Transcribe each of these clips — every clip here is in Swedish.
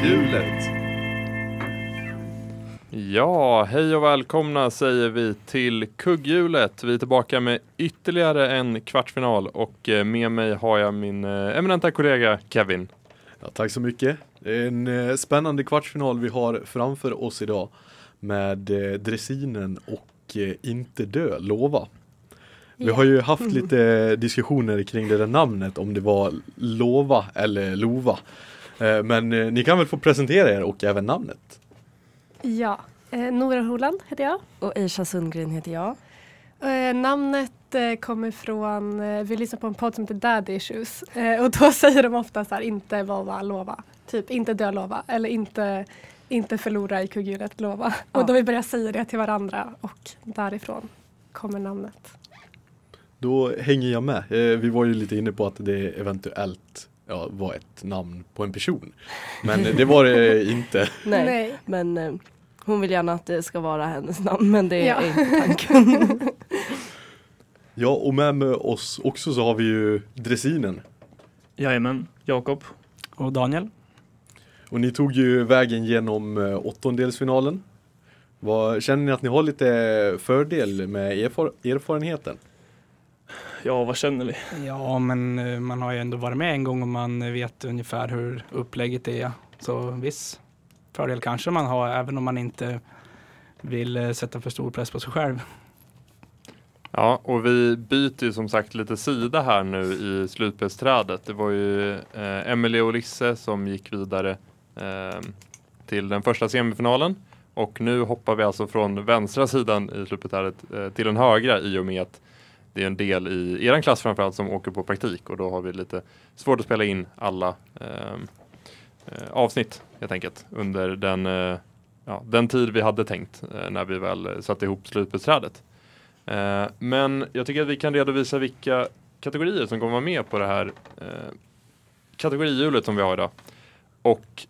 Kugghjulet. Ja, hej och välkomna säger vi till Kugghjulet. Vi är tillbaka med ytterligare en kvartsfinal och eh, med mig har jag min eh, eminenta kollega Kevin. Ja, tack så mycket. Det är en eh, spännande kvartsfinal vi har framför oss idag med dressinen och Inte dö, lova. Vi har ju haft lite diskussioner kring det där namnet om det var Lova eller Lova. Eh, Men eh, ni kan väl få presentera er och även namnet. Ja, eh, Nora Holand heter jag. Och Aisha Sundgren heter jag. Eh, namnet eh, kommer från, eh, vi lyssnar på en podd som heter Daddy Issues eh, och då säger de ofta så här, inte vova, lova. Typ inte dö, lova. Eller inte, inte förlora i kugghjulet, lova. Ja. Och då vi börjar säga det till varandra och därifrån kommer namnet. Då hänger jag med. Eh, Vi var ju lite inne på att det eventuellt ja, var ett namn på en person. Men det var det inte. Nej, men eh, hon vill gärna att det ska vara hennes namn men det Ja. är inte tanken. Ja, och med, med oss också så har vi ju dressinen. Jajamän, Jakob. Och Daniel? Och ni tog ju vägen genom eh, åttondelsfinalen. Vad, känner ni att ni har lite fördel med erfar erfarenheten? Ja, vad känner vi? Ja, men eh, man har ju ändå varit med en gång och man vet ungefär hur upplägget är. Så viss fördel kanske man har, även om man inte vill eh, sätta för stor press på sig själv. Ja, och vi byter ju som sagt lite sida här nu i slutspelsträdet. Det var ju eh, Emelie och Lisse som gick vidare eh, till den första semifinalen. Och nu hoppar vi alltså från vänstra sidan i slutspelsträdet eh, till den högra i och med att det är en del i er klass framförallt som åker på praktik och då har vi lite svårt att spela in alla ehm, eh, avsnitt helt enkelt under den, eh, ja, den tid vi hade tänkt eh, när vi väl satte ihop slutbeträdet. Eh, men jag tycker att vi kan redovisa vilka kategorier som kommer vara med på det här eh, kategorihjulet som vi har idag. Och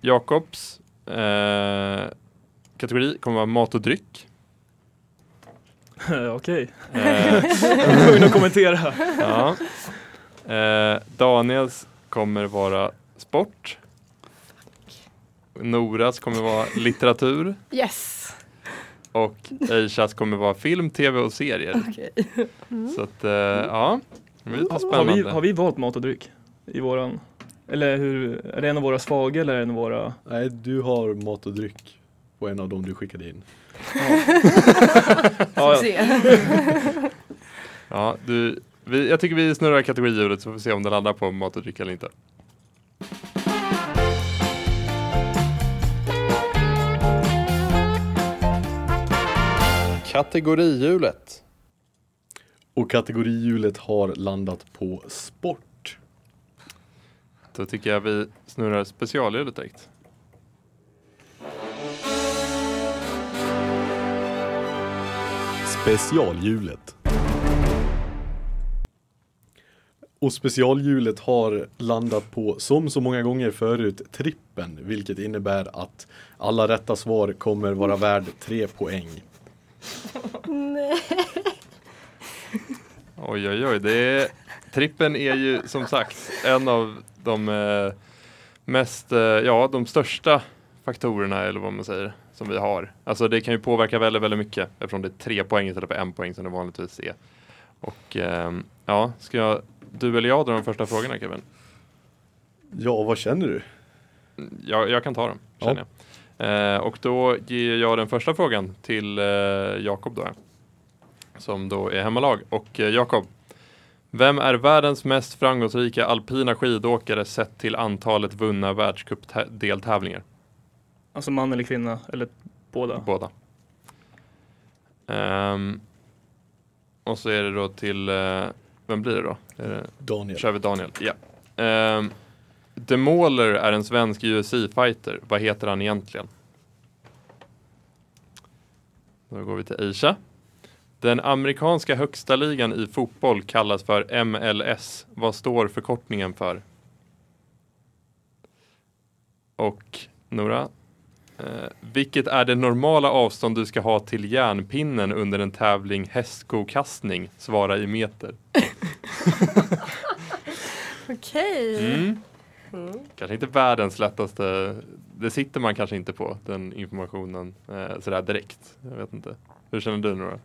Jakobs eh, kategori kommer vara mat och dryck. Okej, Eh, tvungen att kommentera. ja. eh, Daniels kommer vara sport. Noras kommer vara litteratur. Yes! Och Aishas kommer vara film, tv och serier. Okej. Mm. Så att, eh, ja. Det blir lite Har vi, har vi valt mat och dryck i våran? Eller hur, är det en av våra svaga eller är det en av våra? Nej, du har mat och dryck på en av dem du skickade in. Ja, ja. Du, vi, jag tycker vi snurrar kategorihjulet så får vi se om det landar på mat och dryck eller inte. Kategorihjulet. Och kategorihjulet har landat på sport. Då tycker jag vi snurrar specialhjulet direkt. Specialhjulet. Och specialhjulet har landat på, som så många gånger förut, trippen. Vilket innebär att alla rätta svar kommer vara värd tre poäng. Nej. Oj, oj, oj. Det är, trippen är ju som sagt en av de eh, mest, eh, ja, de största faktorerna eller vad man säger som vi har. Alltså det kan ju påverka väldigt, väldigt mycket eftersom det är tre poäng istället för en poäng som det vanligtvis är. Och ehm, ja, ska jag, du eller jag dra de första frågorna Kevin? Ja, vad känner du? Jag, jag kan ta dem, Ja. känner jag. Eh, och då ger jag den första frågan till eh, Jakob då. Som då är hemmalag. Och eh, Jakob, vem är världens mest framgångsrika alpina skidåkare sett till antalet vunna världscupdeltävlingar? Alltså man eller kvinna, eller båda. Båda. Ehm, och så är det då till, eh, vem blir det då? Är det, Daniel. kör vi Daniel. Ja. Um, The Mauler är en svensk UFC-fighter. Vad heter han egentligen? Då går vi till Aisha. Den amerikanska högsta ligan i fotboll kallas för MLS. Vad står förkortningen för? Och Nora? Eh, vilket är det normala avstånd du ska ha till järnpinnen under en tävling hästskokastning? Svara i meter. Okej. Mm. Mm. kanske inte världens lättaste, det sitter man kanske inte på den informationen eh, sådär direkt. Jag vet inte. Hur känner du Nora?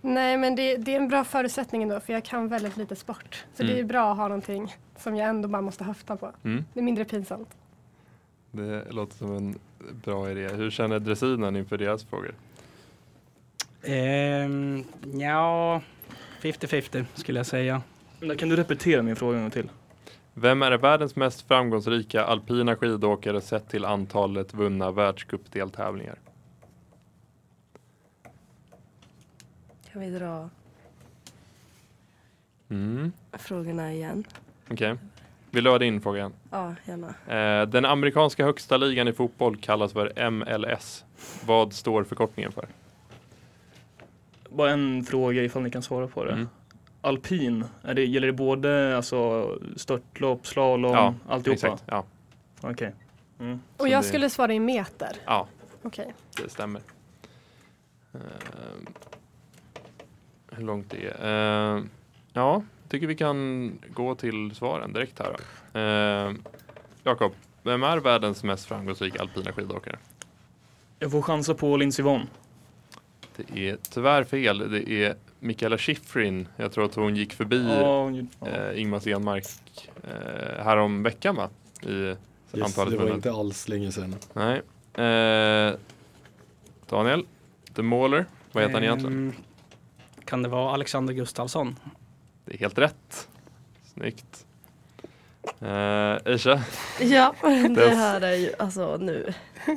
Nej men det, det är en bra förutsättning ändå för jag kan väldigt lite sport. Så det Mm. är bra att ha någonting som jag ändå bara måste höfta på. Mm? Det är mindre pinsamt. Det låter som en bra idé. Hur känner dressinen inför deras frågor? Ehm, ja, 50-50 skulle jag säga. Men Kan du repetera min fråga en gång till? Vem är världens mest framgångsrika alpina skidåkare sett till antalet vunna världscupdeltävlingar? Kan vi dra Mm. frågorna igen? Okej. Vill du ha din fråga igen? Ja, gärna. Eh, den amerikanska högsta ligan i fotboll kallas för MLS. Vad står förkortningen för? Bara en fråga ifall ni kan svara på det. Mm. Alpin, är det, gäller det både alltså, störtlopp, slalom, Ja, alltihopa? Exakt. Ja, Okej. Mm. Och jag det- skulle svara i meter. ja Okej. det stämmer. Eh, hur långt det är? Eh, ja, tycker vi kan gå till svaren direkt här. Eh, Jakob, vem är världens mest framgångsrika alpina skidåkare? Jag får chansa på Lindsey Vonn. Det är tyvärr fel. Det är Mikaela Shiffrin. Jag tror att hon gick förbi Ja, hon- eh, Ingmar Stenmark eh, härom veckan va? I Yes, antalet det var inte alls länge sedan. Nej. Eh, Daniel, The Mauler. Vad heter han egentligen? Ehm, Kan det vara Alexander Gustafsson? Det är helt rätt. Snyggt. Eh, Isha. Ja, det här är ju alltså nu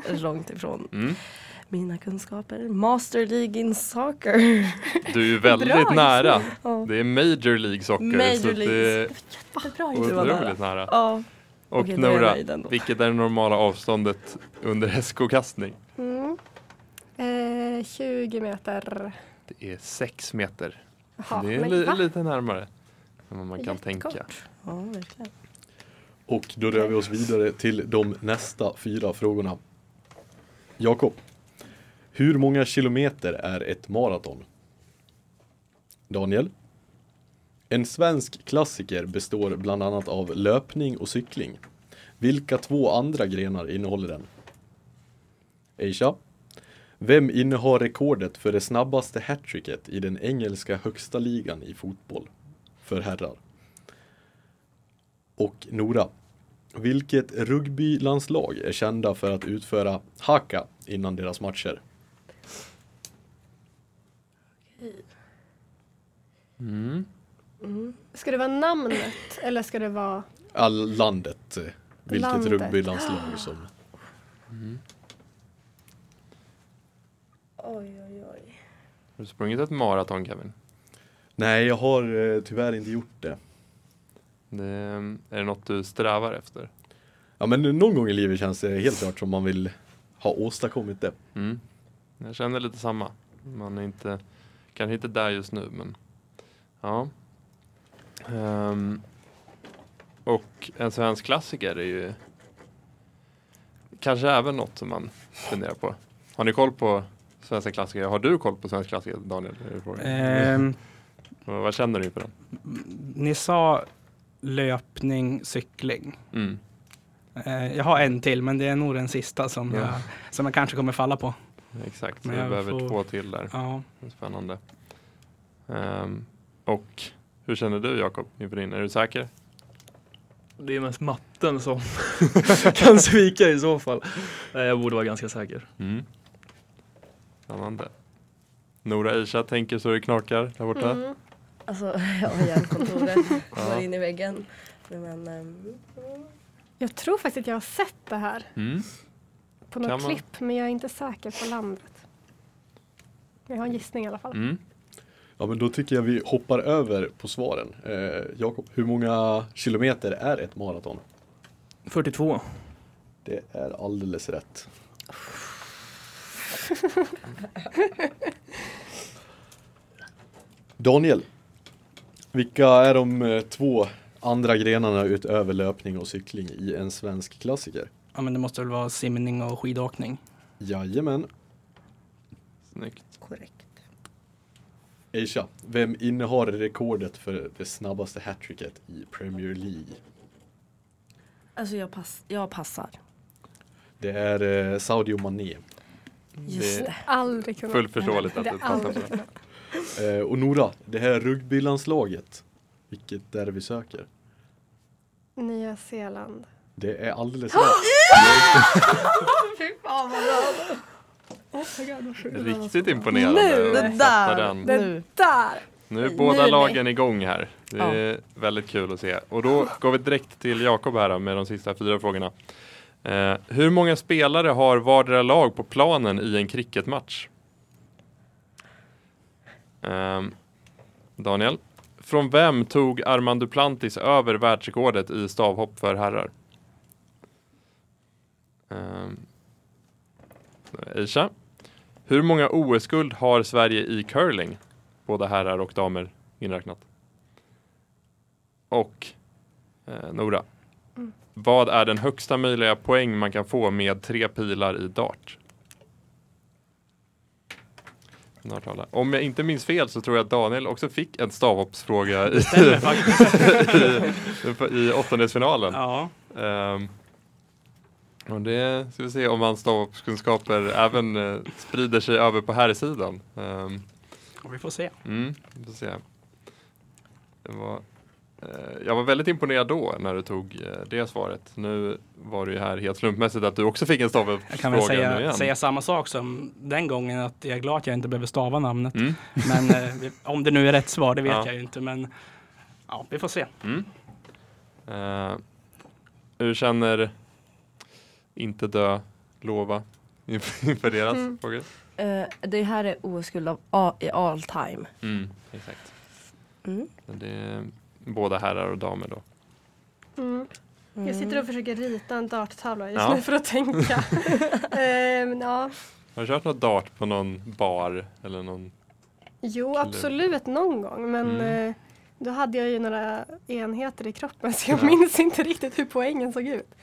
långt ifrån Mm. mina kunskaper. Master League in Soccer. Du är ju väldigt Bra, nära. Ja, Det är Major League Soccer. Major League. det är Jättebra Det var nära. otroligt nära. ja. Och okej, är Nora, ändå. vilket är det normala avståndet under hästkokastning? Mm. Eh, 20 meter. Det är sex meter. Det är li- va? lite närmare än vad man kan Jättekort. tänka. ja, verkligen. Och då rör vi oss vidare till de nästa fyra frågorna. Jakob, hur många kilometer är ett maraton? Daniel, en svensk klassiker består bland annat av löpning och cykling. Vilka två andra grenar innehåller den? Aisha, vem innehar rekordet för det snabbaste hattricket i den engelska högsta ligan i fotboll för herrar? Och Nora, vilket rugbylandslag är kända för att utföra haka innan deras matcher? Mm. Mm. Ska det vara namnet eller ska det vara All landet, vilket Landet. rugbylandslag som Oj, oj, oj. Har du sprungit ett maraton Kevin? Nej, jag har eh, tyvärr inte gjort det. Det, är det något du strävar efter? Ja, men någon gång i livet känns det helt klart som man vill ha åstadkommit det. Mm. Jag känner lite samma. Man är inte, kanske inte där just nu men ja. Ehm, och en svensk klassiker är ju kanske även något som man funderar på. Har ni koll på svenska klassiker? Har du koll på svenska klassiker Daniel? Ehm, Vad känner du inför den? ni sa löpning, cykling. Mm. Eh, jag har en till, men det är nog den sista som, Ja. jag, som jag kanske kommer falla på. Exakt, Men vi jag behöver får- två till där. Ja. Spännande. Ehm, och hur känner du Jakob inför din? Är du säker? Det är mest matten som kan svika i så fall. Jag borde vara ganska säker. Mm. Spännande. Nora Isha tänker så det knakar där borta. Mm. Alltså, ja, hjärnkontoret Ja. går in i väggen. Men, ehm, Jag tror faktiskt att jag har sett det här Mm. på något man- klipp men jag är inte säker på landet. Jag har en gissning i alla fall. Mm. Ja, men då tycker jag vi hoppar över på svaren. Eh, Jakob, hur många kilometer är ett maraton? 42. Det är alldeles rätt. Daniel, vilka är de eh, två andra grenarna utöver löpning och cykling i en svensk klassiker? ja, men det måste väl vara simning och skidåkning. Jajamän. Snyggt. korrekt. Aisha, vem innehar rekordet för det snabbaste hattricket i Premier League? Alltså jag, pass, jag passar. Det är eh, Saudi och Mané. Just Det- det. Aldrig kunnat. Fullt förståeligt att Det aldrig. Eh, och Nora, det här rugbylandslaget. Vilket är det vi söker? Nya Zeeland. Det är alldeles rätt. Fy fan vad bra. Oh my God. Riktigt imponerande. Nu! Det där! den. Det Nu. där! Nu är båda Nu lagen igång här. Det är väldigt kul att se. Och då går vi direkt till Jakob här med de sista fyra frågorna. Eh, hur många spelare har vardera lag på planen i en cricketmatch? Eh, Daniel, från vem tog Armand Duplantis över världsrekordet i stavhopp för herrar? Eh, Isha, hur många OS-guld har Sverige i curling? Både herrar och damer inräknat. Och eh, Nora. Vad är den högsta möjliga poäng man kan få med tre pilar i dart? Om jag inte minns fel så tror jag att Daniel också fick en stavhoppsfråga i, i, i åttondelsfinalen. Ja, Ehm, och det ska vi se om hans stavhoppskunskaper även eh, sprider sig över på här sidan. Um, och vi får se. Mm, vi får se. Det var, jag var väldigt imponerad då när du tog eh, det svaret. Nu var det ju här helt slumpmässigt att du också fick en Jag kan väl säga, igen. säga samma sak som den gången att jag är glad att jag inte behöver stava namnet. Mm, Men eh, om det nu är rätt svar, det vet Ja. jag ju inte. Men ja, vi får se. mm. Eh, hur känner inte dö, lova inför deras Mm. frågor? Eh, det här är OS-guld av a- i all time. Mm, exakt. Mm. Det är båda herrar och damer då. Mm. Jag sitter och försöker rita en darttavla just Ja. nu för att tänka. Ehm, ja. Har du kört något dart på någon bar eller någon? Jo, absolut någon gång. Men Mm. eh, då hade jag ju några enheter i kroppen så jag Ja. minns inte riktigt hur poängen såg ut.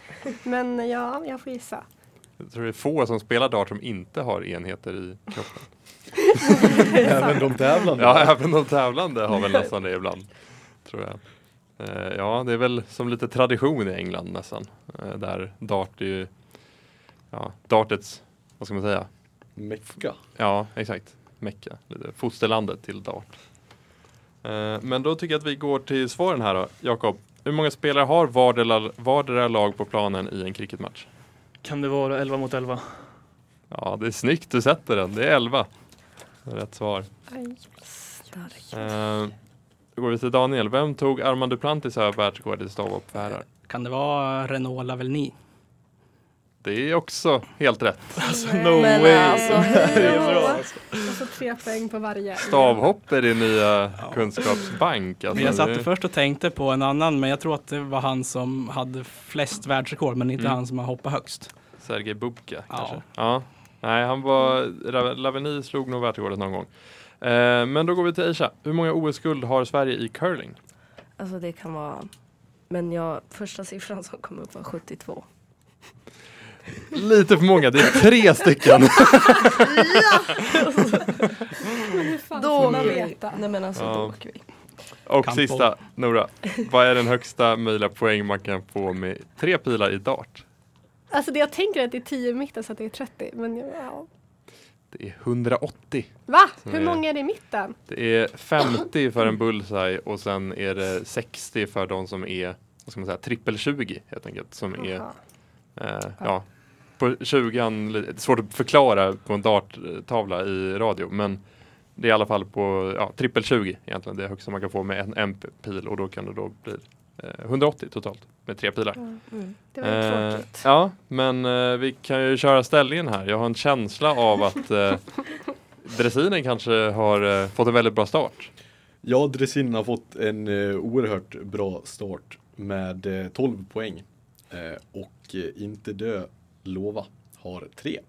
Men ja, jag får gissa. Jag tror det är få som spelar dart som inte har enheter i kroppen. Även de tävlande. Ja, även de tävlande har väl nästan det ibland. Tror jag. Eh, ja, det är väl som lite tradition i England nästan. Eh, där dart är ju, ja, dartets, vad ska man säga? Mecka. Ja, exakt. Mecka, lite fosterlandet till dart. Eh, men då tycker jag att vi går till svaren här då. Jakob, hur många spelare har vardera, vardera lag på planen i en cricketmatch? Kan det vara 11 mot 11? Ja, det är snyggt du sätter den. Det är 11. Rätt svar. Aj. Stark. Då går vi till Daniel. Vem tog Armand Duplantis över världsrekordet i stavhopp för herrar? Kan det vara Renault Lavelny? Det är också helt rätt. Alltså Nej. no Men way! alltså, det är bra hallå. alltså. Och så tre poäng på varje. Stavhopp är din nya kunskapsbank. Alltså, Men jag satte det- först och tänkte på en annan, men jag tror att det var han som hade flest världsrekord, men inte Mm. han som har hoppat högst. Sergej Bubka Ja. kanske? Ja. Nej, han var... Laveni slog nog världsrekordet någon gång. Eh, men då går vi till Aisha. Hur många OS-guld har Sverige i curling? Alltså det kan vara Men jag, första siffran som kom upp var 72. Lite för många, det är tre stycken. Fan Då åker vi. Nej men alltså Ja. då åker vi. Och Kampo. sista, Nora. Vad är den högsta möjliga poäng man kan få med tre pilar i dart? Alltså det jag tänker är att det är 10 i mitten så att det är 30. Men ja. Det är 180. Va? Hur är- många är det i mitten? Det är 50 för en bullseye och sen är det 60 för de som är, vad ska man säga, trippel 20 helt enkelt. Som är, eh, ja, på 20 det är svårt att förklara på en darttavla i radio, men det är i alla fall på ja, trippel 20 egentligen, det högsta man kan få med en, en pil och då kan det då bli 180 totalt med tre pilar. Mm. Det var ju Eh, tråkigt. ja, men eh, vi kan ju köra ställningen här. Jag har en känsla av att eh, dressinen kanske har eh, fått en väldigt bra start. Ja, dressinen har fått en eh, oerhört bra start med eh, 12 poäng. Eh, och eh, Inte dö, lova har 3.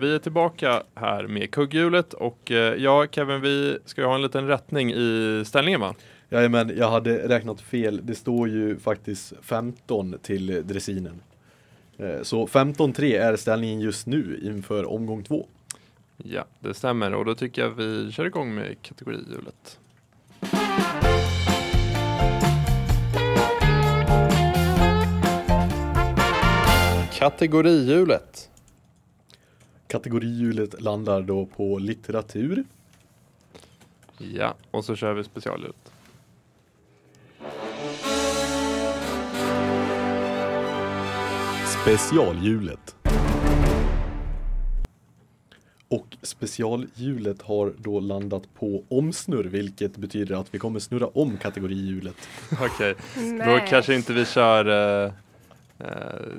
Vi är tillbaka här med kugghjulet och eh, ja, Kevin, vi ska ju ha en liten rättning i ställningen va? Jajamän, jag hade räknat fel. Det står ju faktiskt 15 till dressinen. Eh, så 15-3 är ställningen just nu inför omgång två. Ja, det stämmer och då tycker jag vi kör igång med kategorihjulet. Kategorihjulet. Kategorihjulet landar då på litteratur. Ja, och så kör vi specialhjulet. Specialhjulet. Och specialhjulet har då landat på omsnurr vilket betyder att vi kommer snurra om kategorihjulet. Okej, då Nej. kanske inte vi kör uh, uh,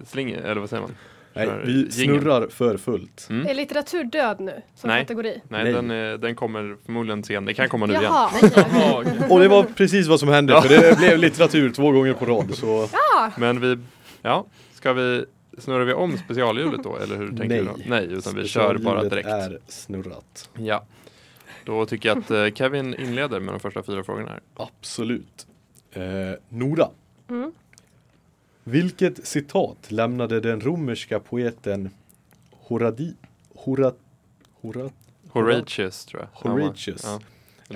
sling, eller vad säger man? Nej, vi snurrar för fullt. Mm. Är litteratur död nu som Nej. kategori? Nej, Nej. Den, är, den kommer förmodligen sen. Det kan komma nu igen. Jaha, okej. Och det var precis vad som hände för det blev litteratur två gånger på rad. Så ja. Men vi, ja, ska vi, snurrar vi om specialhjulet då? Eller hur tänker Nej. du då? Nej, utan vi kör bara direkt. är snurrat. Ja. Då tycker jag att eh, Kevin inleder med de första fyra frågorna här. Absolut. Eh, Nora. Mm. Vilket citat lämnade den romerska poeten Horadi, Horat, Horat, Horatius tror jag. Horatius Ja,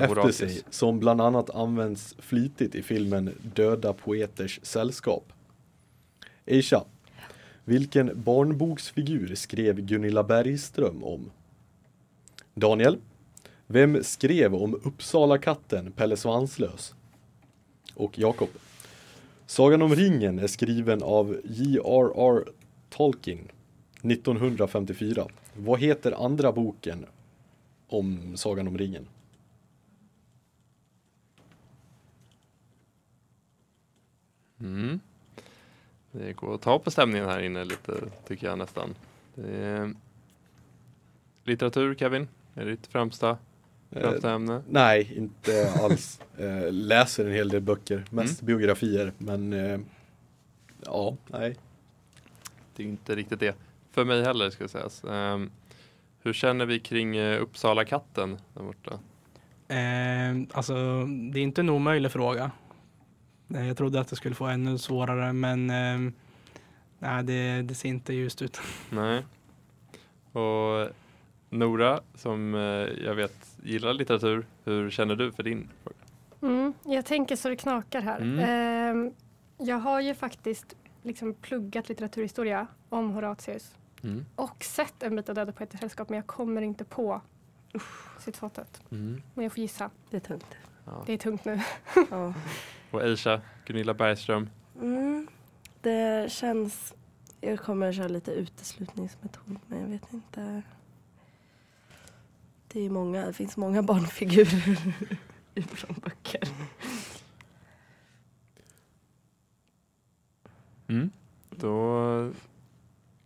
efter sig som bland annat används flitigt i filmen Döda poeters sällskap. Aisha. Vilken barnboksfigur skrev Gunilla Bergström om? Daniel. Vem skrev om Uppsala katten Pelle Svanslös? Och Jakob. Sagan om ringen är skriven av J.R.R. Tolkien 1954. Vad heter andra boken om Sagan om ringen? Mm. Det går att ta på stämningen här inne lite, tycker jag nästan. Det är... Litteratur, Kevin? Är ditt främsta ämne? Nej, inte alls. Eh, läser en hel del böcker, mest Mm. biografier. Men eh, ja, nej. Det är inte riktigt det. För mig heller, ska sägas. Um, hur känner vi kring uh, Uppsala katten där borta? Eh, alltså, det är inte en omöjlig fråga. Eh, jag trodde att det skulle få ännu svårare, men eh, nej, det, det ser inte ljust ut. Nej. Och Nora, som eh, jag vet gillar litteratur, hur känner du för din fråga? Mm, jag tänker så det knakar här. Mm. Ehm, jag har ju faktiskt liksom pluggat litteraturhistoria om Horatius Mm. och sett en bit av Döda poeters sällskap men jag kommer inte på citatet. Mm. Men jag får gissa. Det är tungt. Ja. Det är tungt nu. Ja. Och Aisha, Gunilla Bergström. Mm. Det känns... Jag kommer köra lite uteslutningsmetod men jag vet inte. Det, är många, det finns många barnfigurer i från böcker. Mm. Då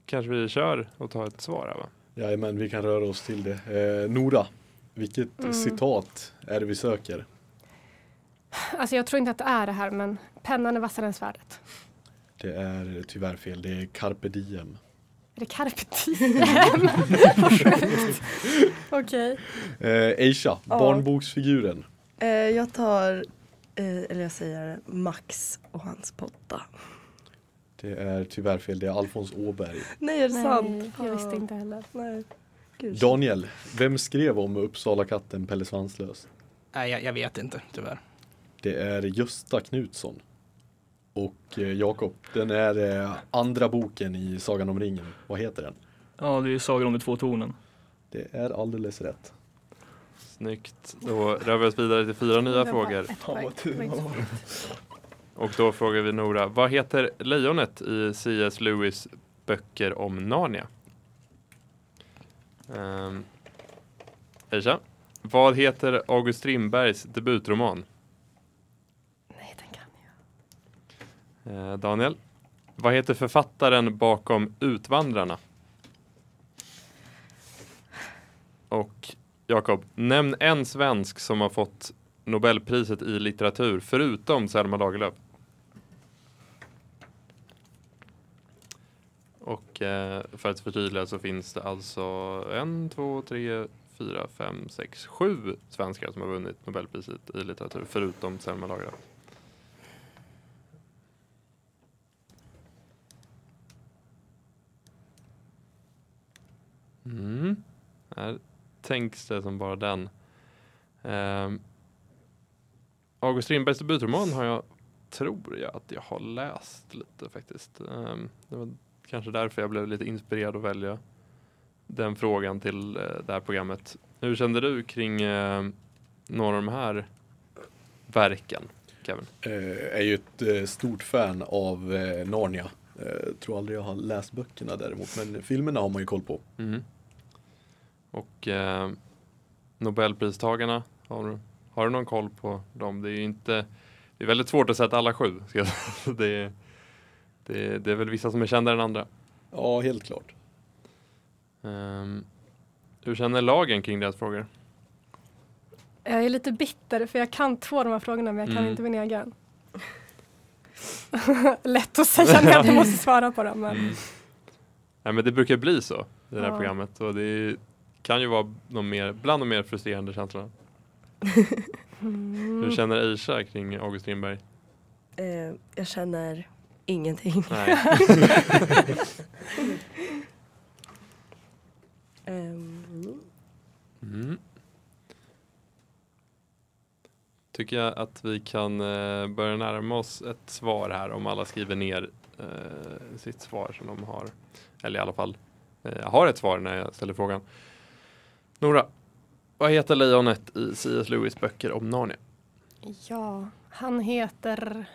kanske vi kör och tar ett svar här va? Jajamän, vi kan röra oss till det. Eh, Nora, vilket Mm. citat är det vi söker? Alltså jag tror inte att det är det här men pennan är vassare än svärdet. Det är tyvärr fel, det är carpe diem. Är det carpe diem? Vad sjukt. Okej. Eh, Aisha, Ja. barnboksfiguren. Eh, jag tar, eh, eller jag säger Max och hans potta. Det är tyvärr fel, det är Alfons Åberg. Nej, är det sant? Nej, jag visste inte heller. Nej. Gud. Daniel, vem skrev om Uppsala katten Pelle Svanslös? Nej, jag, jag vet inte tyvärr. Det är Gösta Knutsson. Och eh, Jakob, den är eh, andra boken i Sagan om ringen. Vad heter den? Ja, det är Sagan om de två tornen. Det är alldeles rätt. Snyggt. Då rör vi oss vidare till fyra nya frågor. Och då frågar vi Nora, vad heter lejonet i C.S. Lewis böcker om Narnia? Um, Aisha, vad heter August Strindbergs debutroman? Nej, den kan jag. Eh, Daniel, vad heter författaren bakom Utvandrarna? Och Jakob, nämn en svensk som har fått Nobelpriset i litteratur förutom Selma Lagerlöf. Och eh, för att förtydliga så finns det alltså en, två, tre, fyra, fem, sex, sju svenskar som har vunnit Nobelpriset i litteratur förutom Selma Lagerlöf. Mm. Här tänks det som bara den. Um, August Strindbergs debutroman har jag, tror jag att jag har läst lite faktiskt. Um, det var kanske därför jag blev lite inspirerad att välja den frågan till uh, det här programmet. Hur kände du kring uh, några av de här verken, Kevin? Eh, är ju ett eh, stort fan av eh, Narnia. Eh, tror aldrig jag har läst böckerna däremot, men filmerna har man ju koll på. Mm. Och eh, Nobelpristagarna, har du, har du någon koll på dem? Det är ju inte, det är väldigt svårt att sätta alla sju. Ska jag säga. det, är, det, är, det är väl vissa som är kändare än andra. Ja, helt klart. Um, hur känner lagen kring deras frågor? Jag är lite bitter för jag kan två av de här frågorna men jag kan Mm. inte min egen. Lätt att säga när jag inte måste svara på dem. Men... Mm. Nej, men det brukar bli så i det här Ja. programmet och det är, kan ju vara de mer, bland de mer frustrerande känslorna. Mm. Hur känner Aisha kring August Strindberg? Eh, jag känner ingenting. Nej. Ehm, Mm. Tycker jag att vi kan eh, börja närma oss ett svar här om alla skriver ner eh, sitt svar som de har. Eller i alla fall eh, har ett svar när jag ställer frågan. Nora, vad heter lejonet i C.S. Lewis böcker om Narnia? Ja, han heter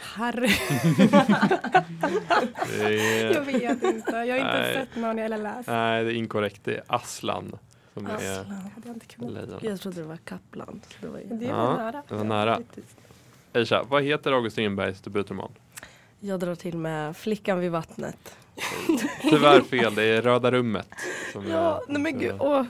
Harry. Det jag är, vet inte. Jag har inte Nej. sett någon eller läst. nej, det är inkorrekt. Det är Aslan som är Aslan. hade jag inte kunnat. Jag trodde det var Kaplan. Det var. Det Ja, var nära. Det var nära. Aisha, vad heter August Strindbergs debutroman? Jag drar till med Flickan vid vattnet. Tyvärr fel, det är Röda rummet. Som Ja, är, nej men gud. Åh.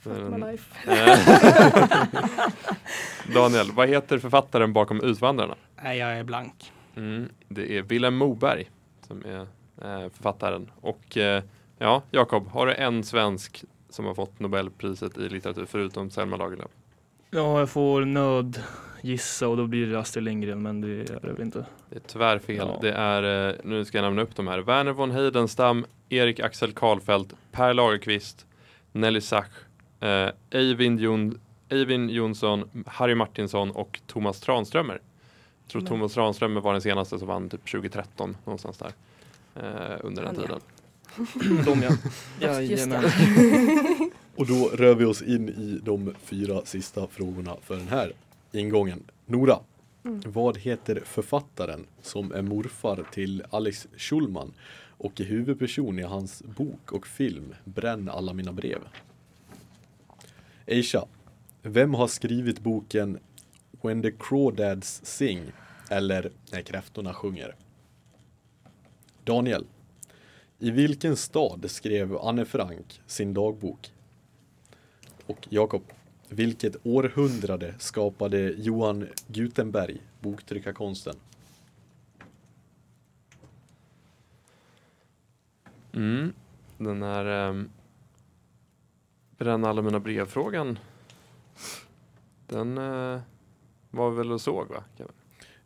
Fuck my life. Daniel, vad heter författaren bakom Utvandrarna? Nej, jag är blank. Mm, det är Vilhelm Moberg som är eh, författaren. Och eh, ja, Jakob, har du en svensk som har fått Nobelpriset i litteratur förutom Selma Lagerlöf? Ja, jag får nöd gissa och då blir det Astrid Lindgren men det är det väl inte. Det är tyvärr fel. Ja. Det är, eh, nu ska jag nämna upp de här. Verner von Heidenstam, Erik Axel Karlfeldt, Per Lagerkvist, Nelly Sach, eh, Eivind, Jon, Eivind Jonsson, Harry Martinsson och Thomas Tranströmer. Jag tror Men- Thomas Tranströmer var den senaste som vann typ 2013 någonstans där. Eh, under den Han, ja. tiden. De ja. Jajamän. det. Och då rör vi oss in i de fyra sista frågorna för den här ingången. Nora, Mm. vad heter författaren som är morfar till Alex Schulman och är huvudperson i hans bok och film Bränn alla mina brev? Aisha, vem har skrivit boken When the Crawdads Sing eller När kräftorna sjunger? Daniel, i vilken stad skrev Anne Frank sin dagbok? Och Jakob, vilket århundrade skapade Johan Gutenberg boktryckarkonsten? Mm. Den här um, Bränn alla mina brev-frågan. Den eh, var vi väl och såg va? Kevin?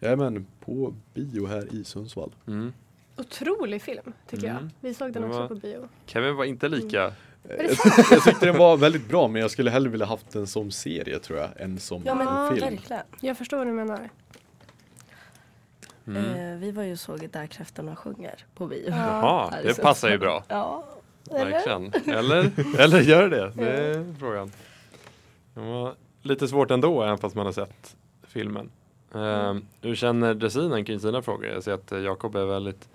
Jajamän, på bio här i Sundsvall. Mm. Otrolig film tycker Mm. jag. Vi såg den Det också var- på bio. Kevin var inte lika Eh, Jag, jag tyckte den var väldigt bra men jag skulle hellre vilja haft den som serie tror jag än som Ja men Ja, film. verkligen. Jag förstår vad du menar. mm. Eh, vi var ju och såg Där kräftorna sjunger på bio. Ja. Jaha, det passar ju bra. Ja. Eller? Verkligen. Eller, eller gör det? Det är frågan. Det var lite svårt ändå, även fast man har sett filmen. Um, hur känner dressinen kring sina frågor? Jag ser att eh, Jakob är väldigt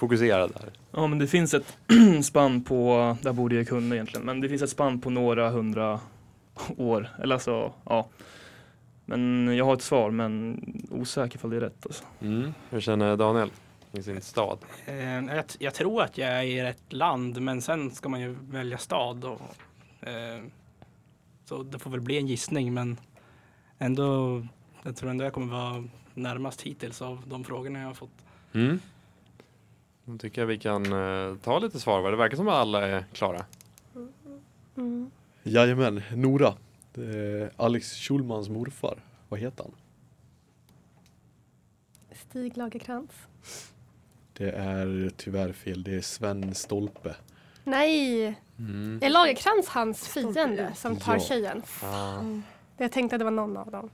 fokuserad där. Ja men det finns ett spann på, där borde jag kunna egentligen, men det finns ett spann på några hundra år. Eller alltså, ja. Men jag har ett svar men osäker ifall det är rätt alltså. Mm. Hur känner Daniel i sin stad? Eh, jag, jag tror att jag är i rätt land, men sen ska man ju välja stad. Och, eh, så det får väl bli en gissning, men ändå, jag tror ändå jag kommer vara närmast hittills av de frågorna jag har fått. Mm. Då tycker jag vi kan eh, ta lite svar. va? Det verkar som att alla är klara. Mm. Jajamän, Nora. Eh, Alex Schulmans morfar, vad heter han? Stig Lagerkrans. Det är tyvärr fel, det är Sven Stolpe. Nej! Mm. Är Lagerkrans hans fiende som tar Ja. tjejen? Ja. Jag tänkte att det var någon av dem.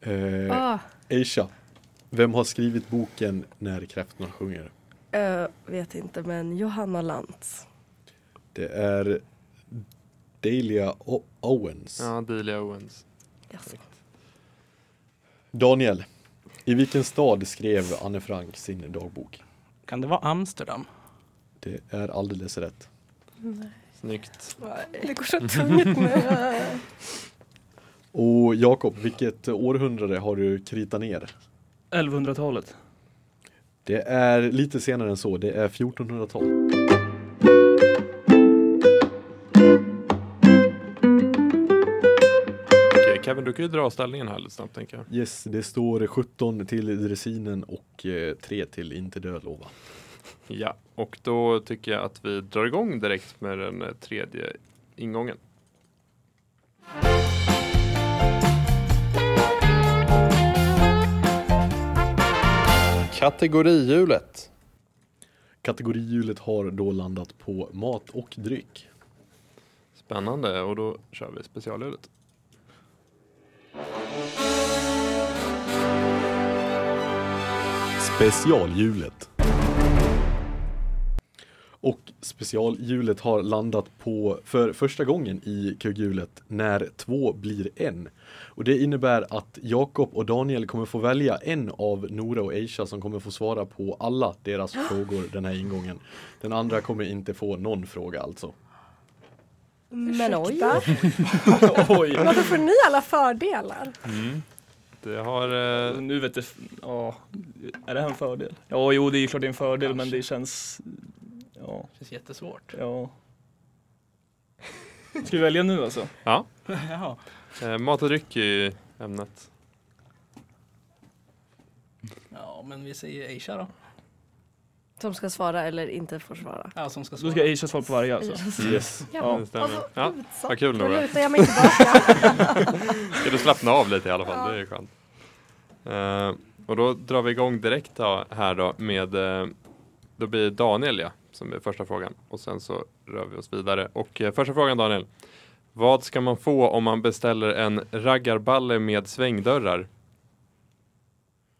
Eh, Ah, Aisha, vem har skrivit boken När kräftorna sjunger? Eh, vet inte men Johanna Lantz. Det är Delia o- Owens. ja, Delia Owens. Yes. Daniel, i vilken stad skrev Anne Frank sin dagbok? Kan det vara Amsterdam? Det är alldeles rätt. Snyggt. det går så tungt nu. Och Jakob, vilket århundrade har du kritat ner? 1100-talet. Det är lite senare än så, det är 1400-tal. Okej, Kevin, du kan ju dra ställningen här lite snabbt tänker jag. Yes, det står 17 till dressinen och eh, 3 till inte död lova. Ja, och då tycker jag att vi drar igång direkt med den eh, tredje ingången. Kategorihjulet. Kategorihjulet har då landat på mat och dryck. Spännande och då kör vi specialhjulet. Specialhjulet. Och specialhjulet har landat på för första gången i kugghjulet när två blir en. Och det innebär att Jakob och Daniel kommer få välja en av Nora och Aisha som kommer få svara på alla deras frågor den här ingången. Den andra kommer inte få någon fråga alltså. Men oj. Ursäkta? Oj! Varför får ni alla fördelar? Det har... Eh, Nu vet jag, ja, är det här en fördel? Ja, jo det är ju klart det är en fördel men det känns, ja, Det känns jättesvårt. ja. Ska vi välja nu alltså? ja, Jaha. eh, mat och dryck är ju ämnet. Ja, men vi säger Aisha då. Som ska svara eller inte får svara. Ja, som ska Då svara. ska Aisha svara på varje alltså? Yes. Ja, det stämmer. Ja, vad kul Då Nora. lutar jag mig tillbaka. Ska du slappna av lite i alla fall, det är skönt. Eh, och då drar vi igång direkt då, här då med, eh, då blir Daniel ja, som är första frågan. Och sen så rör vi oss vidare. Och eh, första frågan Daniel. Vad ska man få om man beställer en raggarballe med svängdörrar?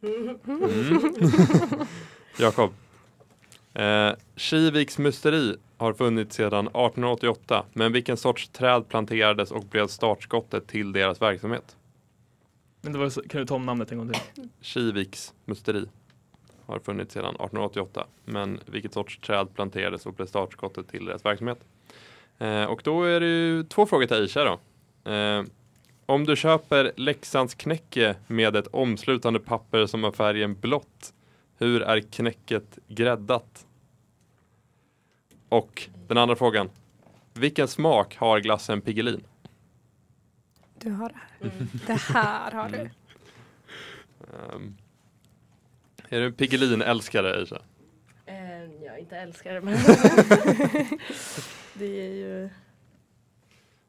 Mm. Jakob. Eh, Kiviks musteri har funnits sedan 1888, men vilken sorts träd planterades och blev startskottet till deras verksamhet? Men det var, kan du ta om namnet en gång till? Kiviks musteri har funnits sedan 1888, men vilket sorts träd planterades och blev startskottet till deras verksamhet? Eh, och då är det ju två frågor till Aisha då. Eh, om du köper Leksands knäcke med ett omslutande papper som har färgen blått, hur är knäcket gräddat? Och den andra frågan. Vilken smak har glassen Piggelin? Du har det här. Det här har du. Ehm, är du en Piggelin-älskare Aisha? Eh, jag inte älskar det men det är ju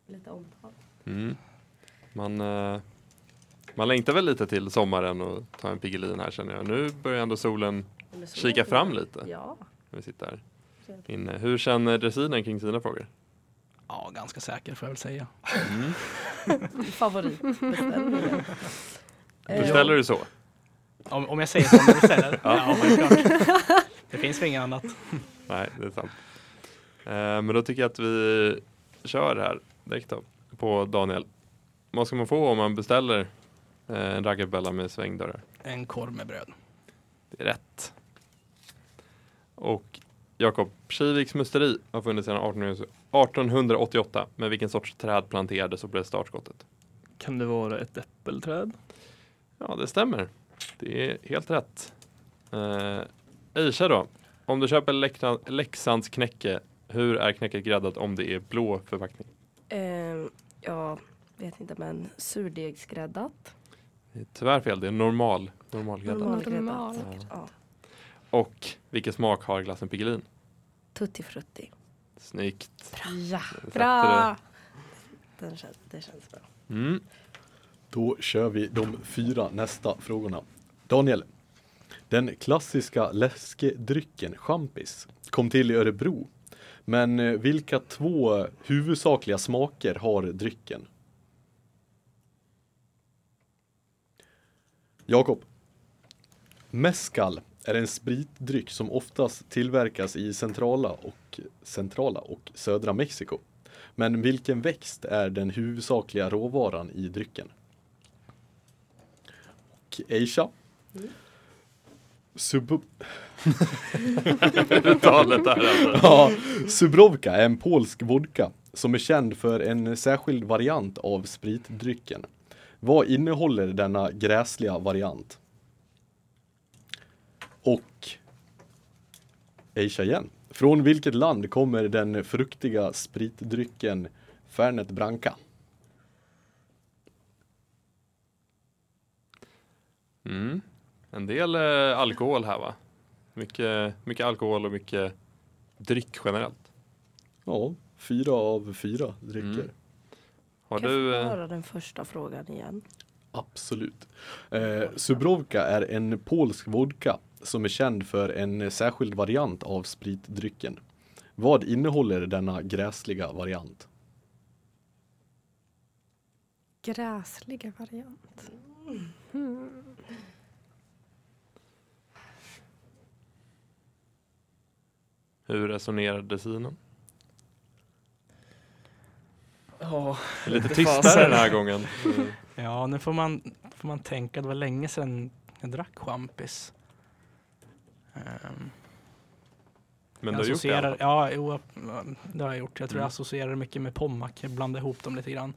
lite omtal. Mm. Man, eh, man längtar väl lite till sommaren och ta en Piggelin här känner jag. Nu börjar ändå solen så Kika fram lite. Ja. när vi sitter här inne. Hur känner dressinen kring sina frågor? Ja, ganska säker får jag väl säga. Favoritbeställningen. Eh, Beställer du så? Om, om jag säger som du beställer? ja, självklart. Det finns väl inget annat. Nej, det är sant. Eh, men då tycker jag att vi kör här direkt då, på Daniel. Vad ska man få om man beställer eh, en raggarbella med svängdörrar? En korv med bröd. Det är rätt. Och Jakob, Kiviks musteri har funnits sedan 1800 1888. Men vilken sorts träd planterades och blev startskottet? Kan det vara ett äppelträd? Ja, det stämmer. Det är helt rätt. Eh, Aisha då, om du köper Leksand, Leksands knäcke, hur är knäcket gräddat om det är blå förpackning? Eh, jag vet inte men surdegsgräddat. Det är Tyvärr fel, det är normal, normalgräddat. Normalgräddat. Normal. säkert. Ja. Och vilken smak har glassen Piggelin? Tutti frutti. Snyggt. Ja, Sätter Bra! den känns, det känns bra. Mm. Då kör vi de fyra nästa frågorna. Daniel. Den klassiska läskedrycken champis kom till i Örebro. Men eh, vilka två huvudsakliga smaker har drycken? Jakob. Mescal är en spritdryck som oftast tillverkas i centrala och, centrala och södra Mexiko. Men vilken växt är den huvudsakliga råvaran i drycken? Och Aisha. Sub Uttalet där alltså. ja, Subrovka är en polsk vodka som är känd för en särskild variant av spritdrycken. Vad innehåller denna gräsliga variant? Och Aisha igen. Från vilket land kommer den fruktiga spritdrycken Fernet Branca? Mm. En del eh, alkohol här va? Mycket, mycket alkohol och mycket dryck generellt. Ja, fyra av fyra drycker. Mm. Har Kan du... jag få eh, höra den första frågan igen? Absolut. Eh, Subrovka är en polsk vodka som är känd för en särskild variant av spritdrycken. Vad innehåller denna gräsliga variant? Gräsliga variant. Hmm. Hur resonerar dressinen? Ja, Lite tystare den här gången. Mm. Ja, nu får man, får man tänka, det var länge sedan jag drack champis. Ehm, Men jag du har gjort det ja, jo, det har jag gjort. Jag tror Mm. jag associerar mycket med Pommac, jag blandar ihop dem lite grann.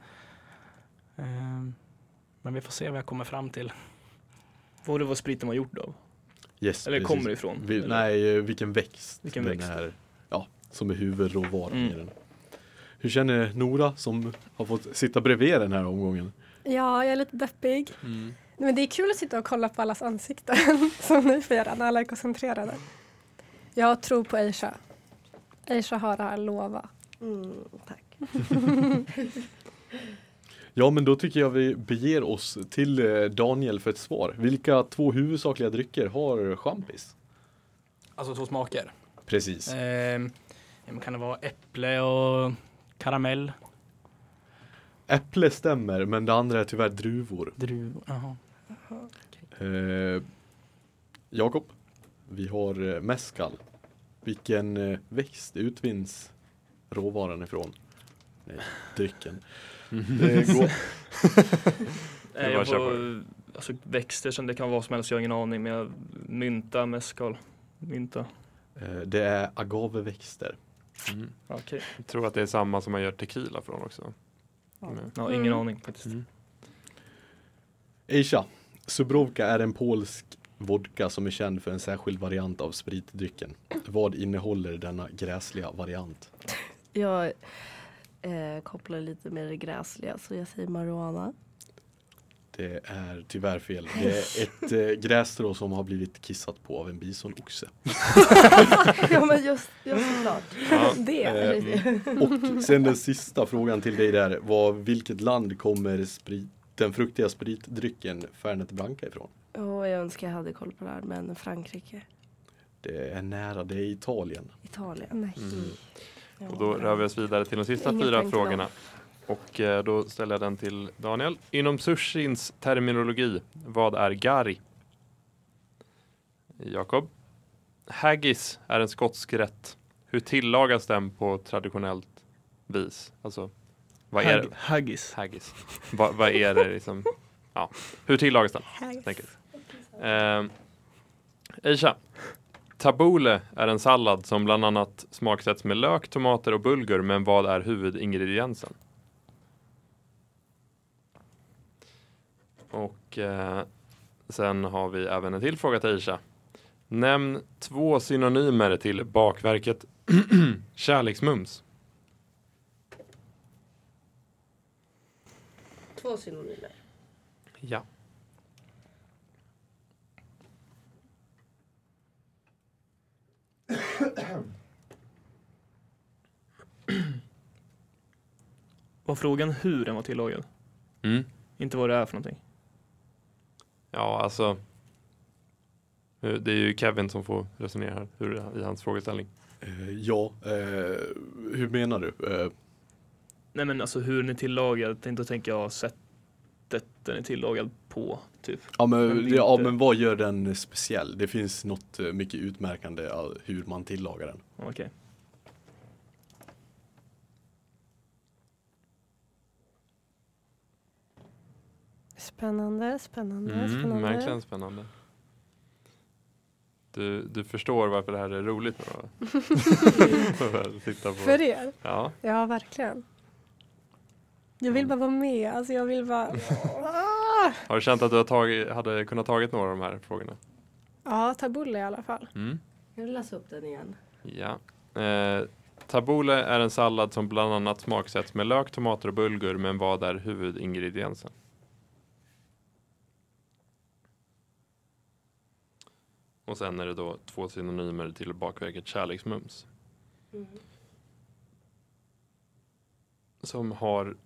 Ehm, men vi får se vad jag kommer fram till. Var det vad spriten var gjord av? Yes, Eller precis. kommer ifrån? Vi, eller? nej, eh, vilken växt Vilken den växt? är. Ja, som är huvudråvaran i Mm. den. Hur känner Nora som har fått sitta bredvid den här omgången? Ja, jag är lite deppig. Mm. Men det är kul att sitta och kolla på allas ansikten som ni får göra när alla är koncentrerade. Jag tror på Aisha. Aisha har det här, lova. Mm, tack. Ja, men då tycker jag vi beger oss till eh, Daniel för ett svar. Vilka två huvudsakliga drycker har champis? Alltså två smaker. Precis. Men kan det vara äpple och karamell? Äpple stämmer, men det andra är tyvärr druvor. Druvor? Jaha. Eh, Jakob, vi har eh, mescal. Vilken eh, växt utvinns råvaran ifrån? Nej, drycken. Det går, Nej, jag får, alltså växter som det kan vara som helst, jag har ingen aning. Men jag, mynta, mescal, mynta. eh, det är agaveväxter. Mm. Okej. Jag tror att det är samma som man gör tequila från också. Mm. Ja, ingen Mm. aning faktiskt. Mm. Aisha, Subrovka är en polsk vodka som är känd för en särskild variant av spritdrycken. Vad innehåller denna gräsliga variant? Jag eh, kopplar lite med det gräsliga så jag säger marijuana. Det är tyvärr fel. Det är ett eh, grässtrå som har blivit kissat på av en bisonoxe. ja men just, just såklart. Ja. Det. Eh, Och sen den sista frågan till dig där var vilket land kommer sprit, den fruktiga spritdrycken Fernet Branca ifrån? Åh, jag önskar jag hade koll på det här men Frankrike, Det är nära, det är Italien. Italien. Nej. Mm. Och då rör vi oss vidare till de sista Inget fyra frågorna. Och eh, då ställer jag den till Daniel. Inom sushins terminologi, vad är gari? Jakob. Haggis är en skotsk rätt. Hur tillagas den på traditionellt vis? Alltså, vad är Hag, det? haggis. Haggis. vad, vad är det liksom? Ja, hur tillagas den? enkelt? Eh, Aisha. Tabbouleh är en sallad som bland annat smaksätts med lök, tomater och bulgur, men vad är huvudingrediensen? Och eh, sen har vi även en till fråga till Aisha. Nämn två synonymer till bakverket kärleksmums. Två synonymer. Ja. Var frågan hur den var tillagad? Mm. Inte vad det är för någonting. Ja, alltså. eh, Det är ju Kevin som får resonera här hur, i hans frågeställning. Eh, ja, eh, hur menar du? Eh, Nej men alltså hur den är tillagad, inte tänker jag sättet den är tillagad på typ. ja, men, Men ja, men vad gör den speciell? Det finns något eh, mycket utmärkande av hur man tillagar den. Okej. Spännande, spännande, Mm, spännande. verkligen spännande. Du, du förstår varför det här är roligt nu? Titta på. För er? Ja, Ja, verkligen. Jag vill bara vara med. Alltså jag vill bara... Har du känt att du har tagit, hade kunnat tagit några av de här frågorna? Ja, tabbouleh i alla fall. Mm. Jag vill läsa upp den igen. Ja. Eh, tabbouleh är en sallad som bland annat smaksätts med lök, tomater och bulgur, men vad är huvudingrediensen? Och sen är det då två synonymer till bakverket kärleksmums. Som har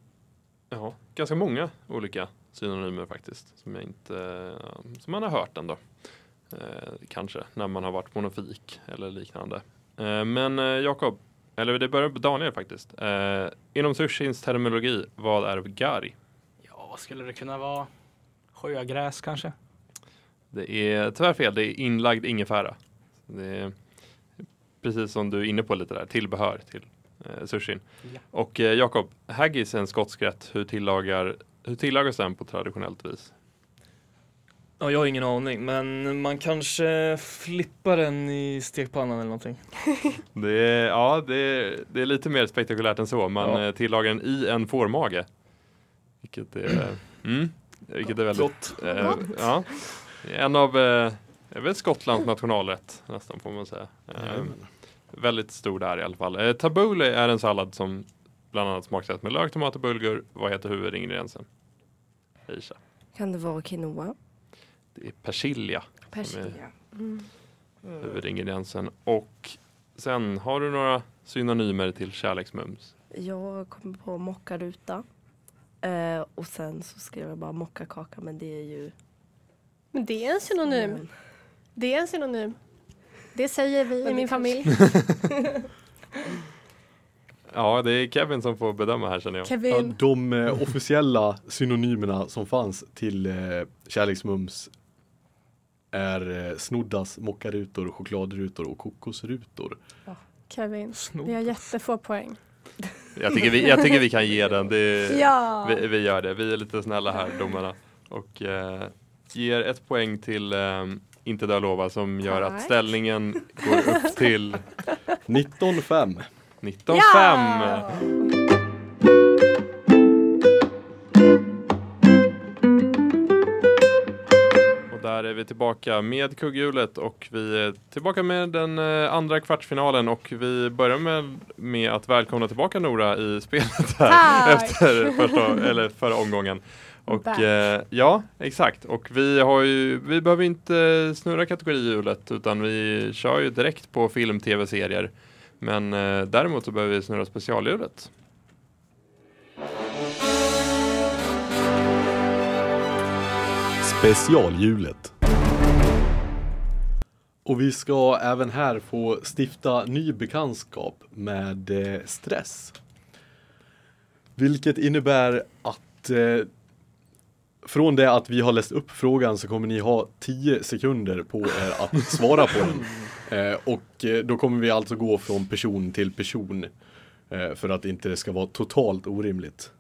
ja, ganska många olika synonymer faktiskt. Som, jag inte, som man har hört ändå. Eh, kanske när man har varit monofik eller liknande. Eh, men eh, Jakob, eller det börjar på Daniel faktiskt. Eh, inom sushins terminologi, vad är gari? Ja, vad skulle det kunna vara? Sjögräs kanske? Det är tyvärr fel, det är inlagd ingefära. Det är precis som du är inne på lite där, tillbehör till eh, sushin. Ja. Och eh, Jakob, haggis är en skotsk rätt. Hur, tillagar, hur tillagas den på traditionellt vis? Ja, jag har ingen aning, men man kanske flippar den i stekpannan eller någonting. Det är, ja, det är, det är lite mer spektakulärt än så. Man Ja. eh, tillagar den i en fårmage. Vilket är, mm, vilket är väldigt Gott. Eh, ja. En av eh, vet, Skottlands nationalrätt nästan får man säga. Eh, väldigt stor där i alla fall. Eh, tabbouleh är en sallad som bland annat smaksätts med lök, tomat och bulgur. Vad heter huvudingrediensen? Aisha. Kan det vara quinoa? Det är persilja, Persilja. Mm. huvudingrediensen. Och sen har du några synonymer till kärleksmums. Jag kom på mockaruta. Eh, och sen så skrev jag bara mockakaka men det är ju... Men det är en synonym. Det är en synonym. Det säger vi i det min kanske- familj. Ja, det är Kevin som får bedöma här känner jag. Ja, Kevin. de eh, officiella synonymerna som fanns till eh, kärleksmums är eh, snoddas, mockarutor, chokladrutor och kokosrutor. Kevin. Snor. Vi har jättefå poäng. Jag tycker vi, jag tycker vi kan ge den. Det, Ja! Vi, vi gör det. Vi är lite snälla här, domarna. Och eh, ger ett poäng till eh, Inte dö lova som gör att Tack. ställningen går upp till 19-5. 19-5. Ja! Och där är vi tillbaka med kugghjulet och vi är tillbaka med den eh, andra kvartsfinalen och vi börjar med, med att välkomna tillbaka Nora i spelet här Tack! efter första, eller förra omgången. Och eh, ja, exakt. Och vi har ju, vi behöver inte snurra kategorihjulet utan vi kör ju direkt på film, tv-serier. Men eh, däremot så behöver vi snurra specialhjulet. Specialhjulet. Och vi ska även här få stifta ny bekantskap med eh, stress. Vilket innebär att eh, från det att vi har läst upp frågan så kommer ni ha 10 sekunder på er att svara på den. Eh, och eh, då kommer vi alltså gå från person till person. Eh, för att inte det ska vara totalt orimligt.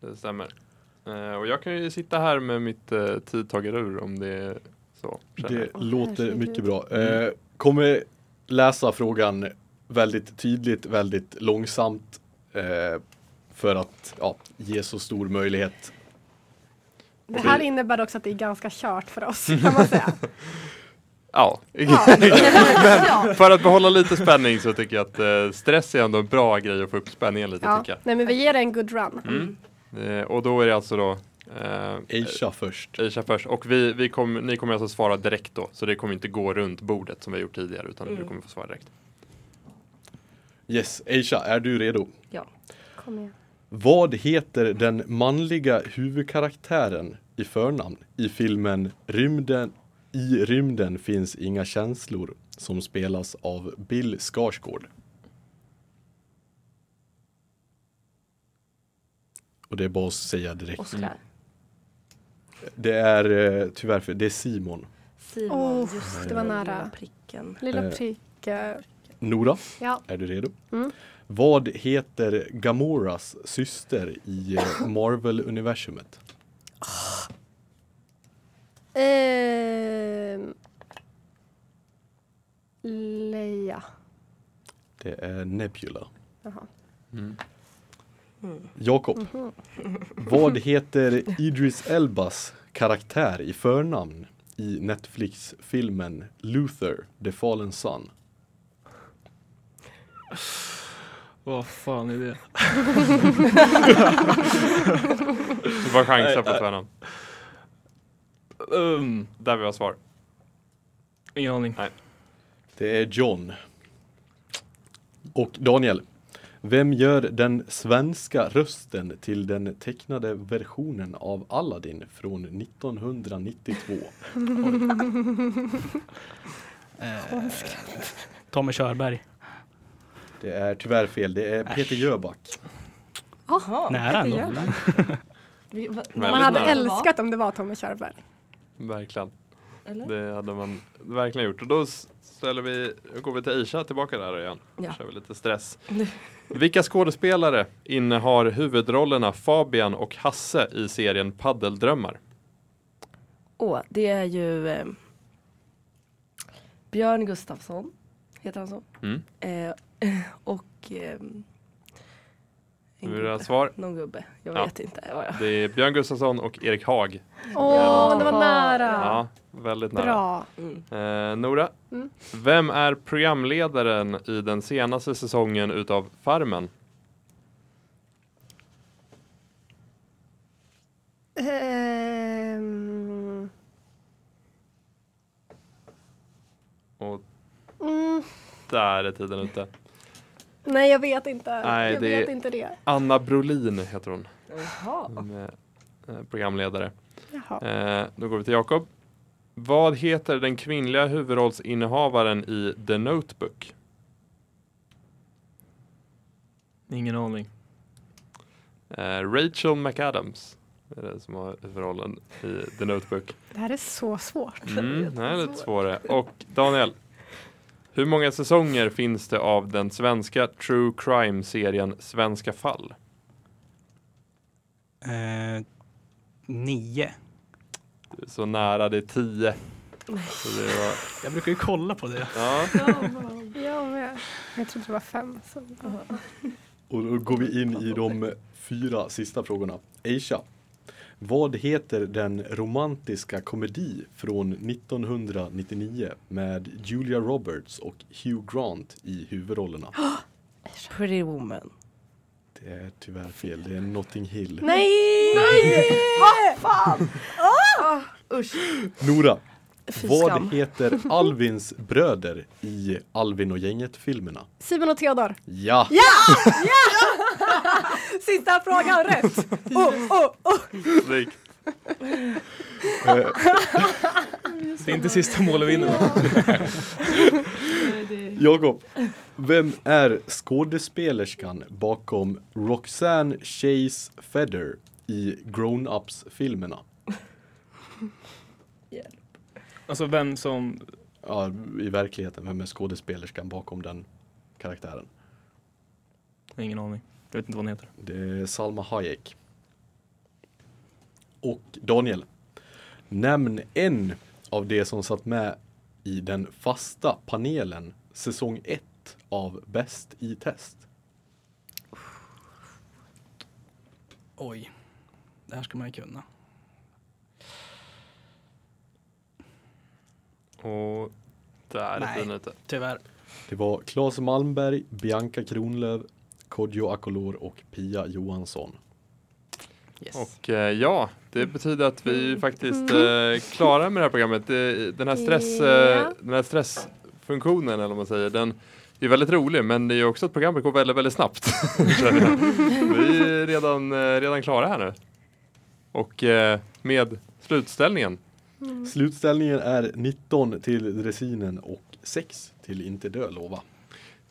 Det stämmer. Eh, och jag kan ju sitta här med mitt eh, tidtagarur om det är så. känner jag. Det låter mycket bra. Eh, kommer läsa frågan väldigt tydligt, väldigt långsamt. För att ja, ge så stor möjlighet. Det här innebär också att det är ganska kört för oss kan man säga. Ja, men för att behålla lite spänning så tycker jag att eh, stress är ändå en bra grej att få upp spänningen lite Ja. tycker Nej men vi ger det en good run. jag. Mm. Eh, och då är det alltså då eh, Aisha först. Aisha först. Och vi, vi kom, ni kommer alltså svara direkt då. Så det kommer inte gå runt bordet som vi har gjort tidigare utan Mm. du kommer få svara direkt. Yes, Aisha, är du redo? Kom igen. Vad heter den manliga huvudkaraktären i förnamn i filmen Rymden I rymden finns inga känslor som spelas av Bill Skarsgård. Och det är bara att säga direkt. Oskar. Det är eh, tyvärr, för, det är Simon. Simon, Oh, just det var nära. lilla pricken. Lilla Eh. prick. eh, Nora, Ja. är du redo? Mm. Vad heter Gamoras syster i eh, Marvel-universumet? Ehm, Leia. Det är Nebula. Jaha. Mm. Mm. Jakob, Mhm. vad heter Idris Elbas karaktär i förnamn i Netflix-filmen Luther, The Fallen Sun? Vad fan är det? Du bara chansa på förnamn. Um, Där vi har svar. ingen aning. Det är John. Och Daniel, vem gör den svenska rösten till den tecknade versionen av Aladdin från 1992? Eh, Tommy Körberg. Det är tyvärr fel, det är Peter Jöback. Jaha, Nära ändå. man. Hade älskat om det var Tommy Körberg. Verkligen. Eller? Det hade man verkligen gjort. Och då ställer vi, går vi till Aisha tillbaka där igen. Ja. kör vi lite stress. Vilka skådespelare innehar huvudrollerna Fabian och Hasse i serien Paddeldrömmar? Åh, det är ju eh, Björn Gustafsson, heter han så? Mm. Eh, och eh, gubbe. svar? Någon gubbe, jag Ja. vet inte. vad jag- Det är Björn Gustafsson och Erik Haag. Åh, det var Ja. nära. Ja, väldigt nära. Bra. Mm. Eh, Nora, Mm. vem är programledaren i den senaste säsongen utav Farmen? Ehm, Och mm, där är tiden ute. Nej, jag vet inte. Nej, jag det vet är- inte det. Anna Brolin heter hon. Jaha. Hon är eh, programledare. Jaha. Eh, då går vi till Jakob. Vad heter den kvinnliga huvudrollsinnehavaren i The Notebook? Ingen aning. Eh, Rachel McAdams är det som har huvudrollen i The Notebook. Det här är så svårt. Mm, det är lite svårare. Och Daniel, hur många säsonger finns det av den svenska true crime-serien Svenska fall? Eh, nio. Du är så nära, det är tio. Så det var, Jag brukar ju kolla på det. ja. Jag med. Jag trodde det var fem. Så. Och då går vi in i de fyra sista frågorna. Aisha, vad heter den romantiska komedi från 1999 med Julia Roberts och Hugh Grant i huvudrollerna? Pretty woman. Det är tyvärr fel, det är Notting Hill. Nej! Nej! Usch. Nora, vad heter Alvins bröder i Alvin och gänget-filmerna? Simon och Theodor. Ja! Sista frågan rätt! Oh, oh, oh. Snyggt. Eh, Det är inte sista målet vinner. va? Jakob, vem är skådespelerskan bakom Roxanne Chase Feather i Grown-Ups-filmerna? Alltså vem som, Ja, i verkligheten, vem är skådespelerskan bakom den karaktären? ingen aning. Jag vet inte vad hon heter. Det är Salma Hayek. Och Daniel, nämn en av de som satt med i den fasta panelen säsong 1 av Bäst i test. Oj. Det här ska man ju kunna. Och där är Nej. tiden ute. Tyvärr. Det var Claes Malmberg, Bianca Kronlöf, Kodjo Akolor och Pia Johansson. Yes. Och eh, ja, det betyder att vi är faktiskt eh, klara med det här programmet. Det, den, här stress, eh, Ja. den här stressfunktionen eller vad man säger, den är väldigt rolig men det är också ett program som går väldigt, väldigt snabbt. vi är redan, eh, redan klara här nu. Och eh, med slutställningen. Slutställningen är 19 till dressinen och 6 till Inte dö lova.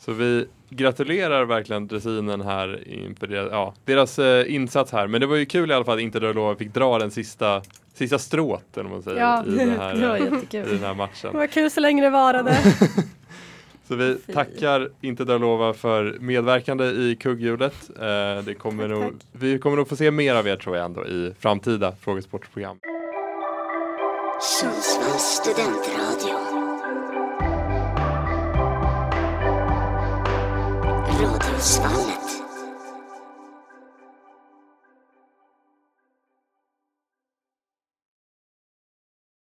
Så vi gratulerar verkligen dressinen här inför deras, ja, deras eh, insats här. Men det var ju kul i alla fall att inte Dörlova fick dra den sista, sista strået eller man säger, Ja, i, den här, det var eh, i den här Det matchen. var kul så länge det varade. Så vi Fy. tackar inte Dörlova för medverkande i kugghjulet. Eh, det kommer Tack, nog, tack. vi kommer nog få se mer av er tror jag ändå i framtida frågesportprogram. Sundsvalls studentradio. Grådisvallen.